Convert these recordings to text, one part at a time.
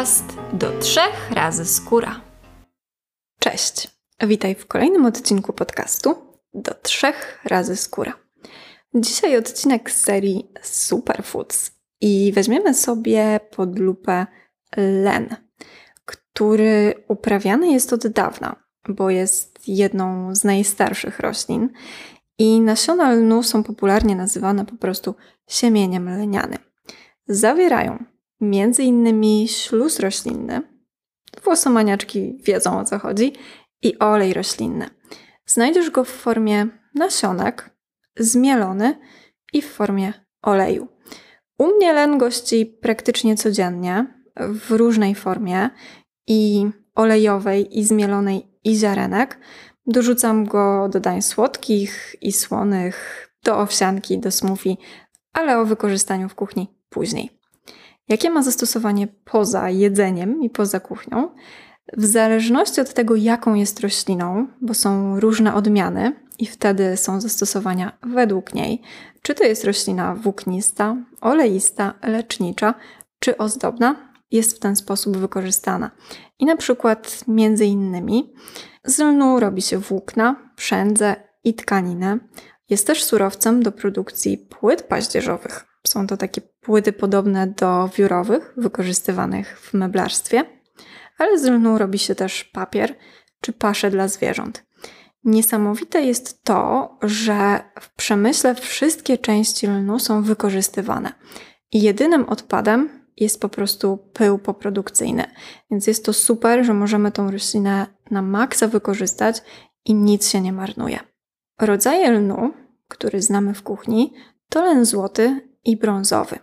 podcast do trzech razy skóra. Cześć, witaj w kolejnym odcinku podcastu do trzech razy skóra. Dzisiaj odcinek z serii Superfoods i weźmiemy sobie pod lupę len, który uprawiany jest od dawna, bo jest jedną z najstarszych roślin i nasiona lnu są popularnie nazywane po prostu siemieniem lenianym. Zawierają między innymi śluz roślinny, włosomaniaczki wiedzą o co chodzi, i olej roślinny. Znajdziesz go w formie nasionek, zmielony i w formie oleju. U mnie len gości praktycznie codziennie w różnej formie i olejowej, i zmielonej, i ziarenek. Dorzucam go do dań słodkich i słonych, do owsianki, do smoothie, ale o wykorzystaniu w kuchni później. Jakie ma zastosowanie poza jedzeniem i poza kuchnią? W zależności od tego, jaką jest rośliną, bo są różne odmiany i wtedy są zastosowania według niej, czy to jest roślina włóknista, oleista, lecznicza czy ozdobna, jest w ten sposób wykorzystana. I na przykład między innymi z lnu robi się włókna, przędzę i tkaninę. Jest też surowcem do produkcji płyt paździerzowych. Są to takie płyty podobne do wiórowych, wykorzystywanych w meblarstwie, ale z lnu robi się też papier czy pasze dla zwierząt. Niesamowite jest to, że w przemyśle wszystkie części lnu są wykorzystywane i jedynym odpadem jest po prostu pył poprodukcyjny. Więc jest to super, że możemy tą roślinę na maksa wykorzystać i nic się nie marnuje. Rodzaje lnu, który znamy w kuchni, to len złoty i brązowy.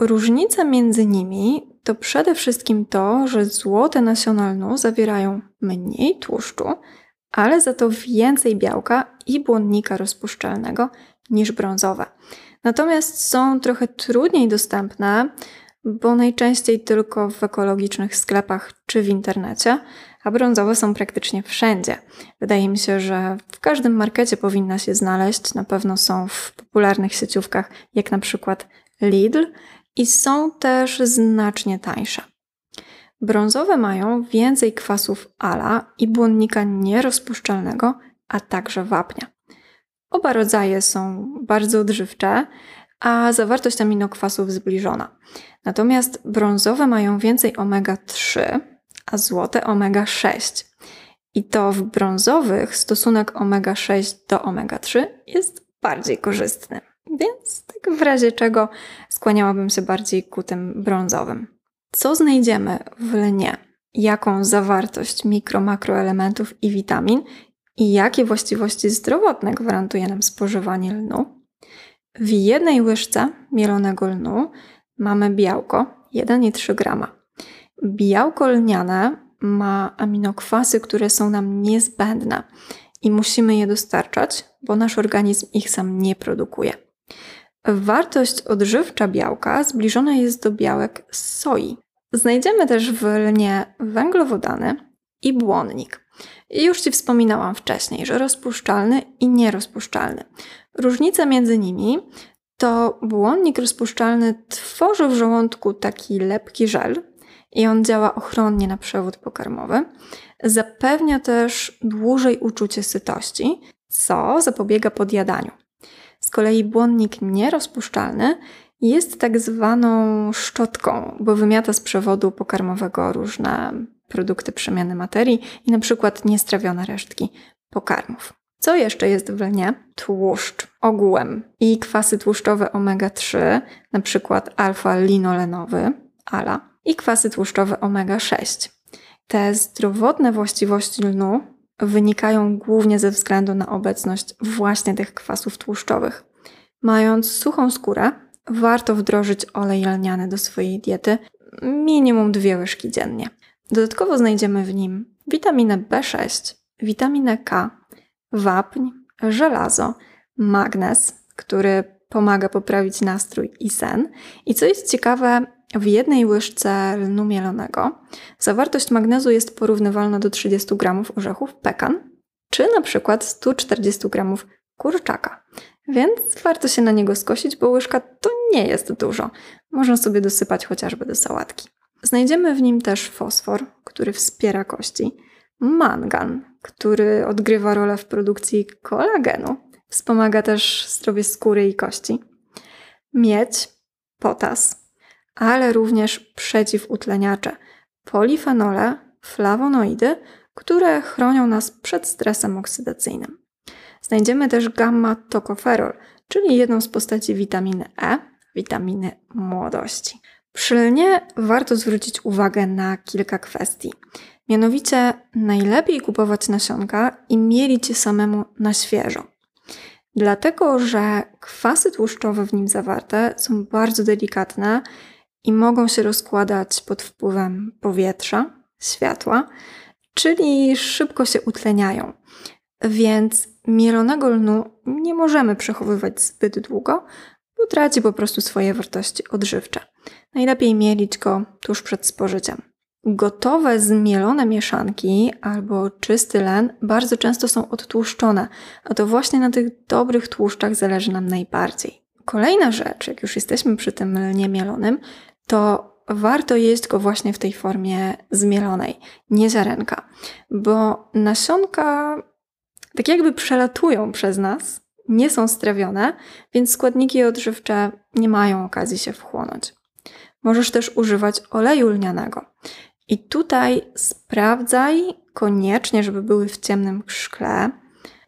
Różnica między nimi to przede wszystkim to, że złote nasiona lnu zawierają mniej tłuszczu, ale za to więcej białka i błonnika rozpuszczalnego niż brązowe. Natomiast są trochę trudniej dostępne, bo najczęściej tylko w ekologicznych sklepach czy w internecie, a brązowe są praktycznie wszędzie. Wydaje mi się, że w każdym markecie powinna się znaleźć. Na pewno są w popularnych sieciówkach, jak na przykład Lidl, i są też znacznie tańsze. Brązowe mają więcej kwasów ala i błonnika nierozpuszczalnego, a także wapnia. Oba rodzaje są bardzo odżywcze, a zawartość aminokwasów zbliżona. Natomiast brązowe mają więcej omega-3, a złote omega-6. I to w brązowych stosunek omega-6 do omega-3 jest bardziej korzystny. Więc tak w razie czego skłaniałabym się bardziej ku tym brązowym. Co znajdziemy w lnie? Jaką zawartość mikro, makroelementów i witamin i jakie właściwości zdrowotne gwarantuje nam spożywanie lnu? W jednej łyżce mielonego lnu mamy białko 1,3 grama. Białko lniane ma aminokwasy, które są nam niezbędne i musimy je dostarczać, bo nasz organizm ich sam nie produkuje. Wartość odżywcza białka zbliżona jest do białek z soi. Znajdziemy też w lnie węglowodany i błonnik. Już Ci wspominałam wcześniej, że rozpuszczalny i nierozpuszczalny. Różnica między nimi to błonnik rozpuszczalny tworzy w żołądku taki lepki żel i on działa ochronnie na przewód pokarmowy. Zapewnia też dłużej uczucie sytości, co zapobiega podjadaniu. Z kolei błonnik nierozpuszczalny jest tak zwaną szczotką, bo wymiata z przewodu pokarmowego różne produkty przemiany materii i na przykład niestrawione resztki pokarmów. Co jeszcze jest w lnie? Tłuszcz ogółem i kwasy tłuszczowe omega-3, na przykład alfa-linolenowy, ALA, i kwasy tłuszczowe omega-6. Te zdrowotne właściwości lnu wynikają głównie ze względu na obecność właśnie tych kwasów tłuszczowych. Mając suchą skórę, warto wdrożyć olej lniany do swojej diety minimum dwie łyżki dziennie. Dodatkowo znajdziemy w nim witaminę B6, witaminę K, wapń, żelazo, magnez, który pomaga poprawić nastrój i sen. I co jest ciekawe, w jednej łyżce lnu mielonego zawartość magnezu jest porównywalna do 30 gramów orzechów pekan, czy na przykład 140 gramów kurczaka. Więc warto się na niego skosić, bo łyżka to nie jest dużo. Można sobie dosypać chociażby do sałatki. Znajdziemy w nim też fosfor, który wspiera kości, mangan, który odgrywa rolę w produkcji kolagenu, wspomaga też zdrowie skóry i kości, miedź, potas, ale również przeciwutleniacze, polifenole, flawonoidy, które chronią nas przed stresem oksydacyjnym. Znajdziemy też gamma-tokoferol, czyli jedną z postaci witaminy E, witaminy młodości. Przy lnie warto zwrócić uwagę na kilka kwestii. Mianowicie najlepiej kupować nasionka i mielić je samemu na świeżo. Dlatego, że kwasy tłuszczowe w nim zawarte są bardzo delikatne i mogą się rozkładać pod wpływem powietrza, światła, czyli szybko się utleniają. Więc mielonego lnu nie możemy przechowywać zbyt długo, bo traci po prostu swoje wartości odżywcze. Najlepiej mielić go tuż przed spożyciem. Gotowe zmielone mieszanki albo czysty len bardzo często są odtłuszczone, a to właśnie na tych dobrych tłuszczach zależy nam najbardziej. Kolejna rzecz, jak już jesteśmy przy tym lnie mielonym, to warto jeść go właśnie w tej formie zmielonej, nie ziarenka, bo nasionka tak jakby przelatują przez nas, nie są strawione, więc składniki odżywcze nie mają okazji się wchłonąć. Możesz też używać oleju lnianego. I tutaj sprawdzaj koniecznie, żeby były w ciemnym szkle,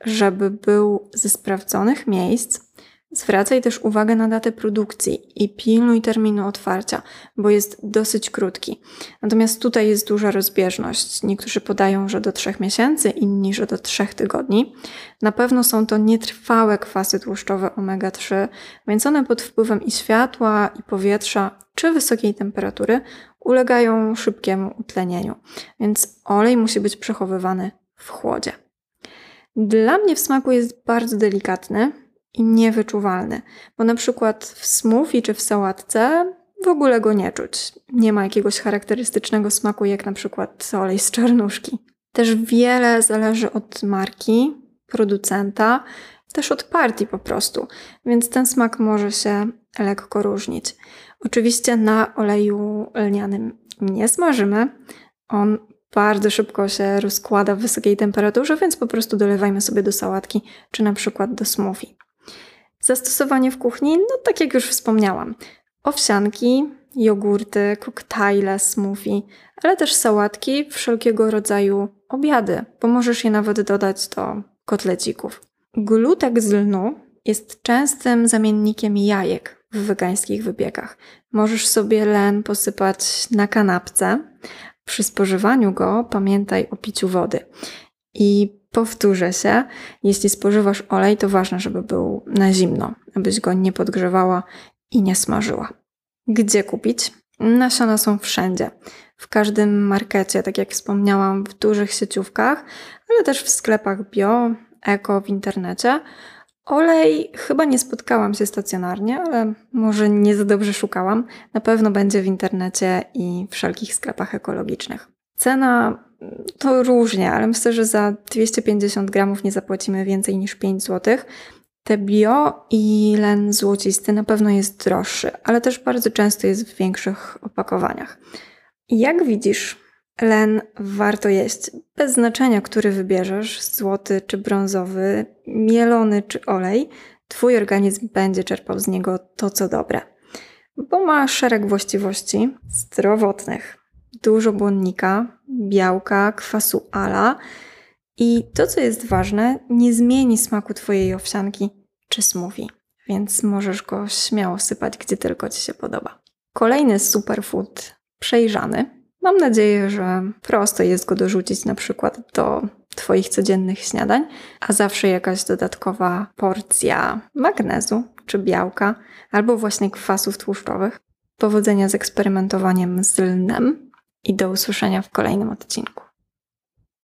żeby był ze sprawdzonych miejsc, Zwracaj też uwagę na datę produkcji i pilnuj terminu otwarcia, bo jest dosyć krótki. Natomiast tutaj jest duża rozbieżność. Niektórzy podają, że do 3 miesięcy, inni, że do 3 tygodni. Na pewno są to nietrwałe kwasy tłuszczowe omega-3, więc one pod wpływem i światła, i powietrza, czy wysokiej temperatury ulegają szybkiemu utlenieniu. Więc olej musi być przechowywany w chłodzie. Dla mnie w smaku jest bardzo delikatny, i niewyczuwalny, bo na przykład w smoothie czy w sałatce w ogóle go nie czuć. Nie ma jakiegoś charakterystycznego smaku, jak na przykład olej z czarnuszki. Też wiele zależy od marki, producenta, też od partii po prostu, więc ten smak może się lekko różnić. Oczywiście na oleju lnianym nie smażymy. On bardzo szybko się rozkłada w wysokiej temperaturze, więc po prostu dolewajmy sobie do sałatki czy na przykład do smoothie. Zastosowanie w kuchni, no tak jak już wspomniałam, owsianki, jogurty, koktajle, smoothie, ale też sałatki, wszelkiego rodzaju obiady, bo możesz je nawet dodać do kotlecików. Glutek z lnu jest częstym zamiennikiem jajek w wegańskich wybiegach. Możesz sobie len posypać na kanapce. Przy spożywaniu go pamiętaj o piciu wody. I Powtórzę się, jeśli spożywasz olej, to ważne, żeby był na zimno, abyś go nie podgrzewała i nie smażyła. Gdzie kupić? Nasiona są wszędzie. W każdym markecie, tak jak wspomniałam, w dużych sieciówkach, ale też w sklepach bio, eko, w internecie. Olej chyba nie spotkałam się stacjonarnie, ale może nie za dobrze szukałam. Na pewno będzie w internecie i wszelkich sklepach ekologicznych. Cena to różnie, ale myślę, że za 250 gramów nie zapłacimy więcej niż 5 zł. Te bio i len złocisty na pewno jest droższy, ale też bardzo często jest w większych opakowaniach. Jak widzisz, len warto jeść, bez znaczenia, który wybierzesz, złoty czy brązowy, mielony czy olej, Twój organizm będzie czerpał z niego to, co dobre, bo ma szereg właściwości zdrowotnych, dużo błonnika, białka, kwasu ala. I to, co jest ważne, nie zmieni smaku Twojej owsianki czy smoothie, więc możesz go śmiało sypać, gdzie tylko Ci się podoba. Kolejny superfood przejrzany. Mam nadzieję, że prosto jest go dorzucić na przykład do Twoich codziennych śniadań, a zawsze jakaś dodatkowa porcja magnezu czy białka, albo właśnie kwasów tłuszczowych. Powodzenia z eksperymentowaniem z lnem i do usłyszenia w kolejnym odcinku.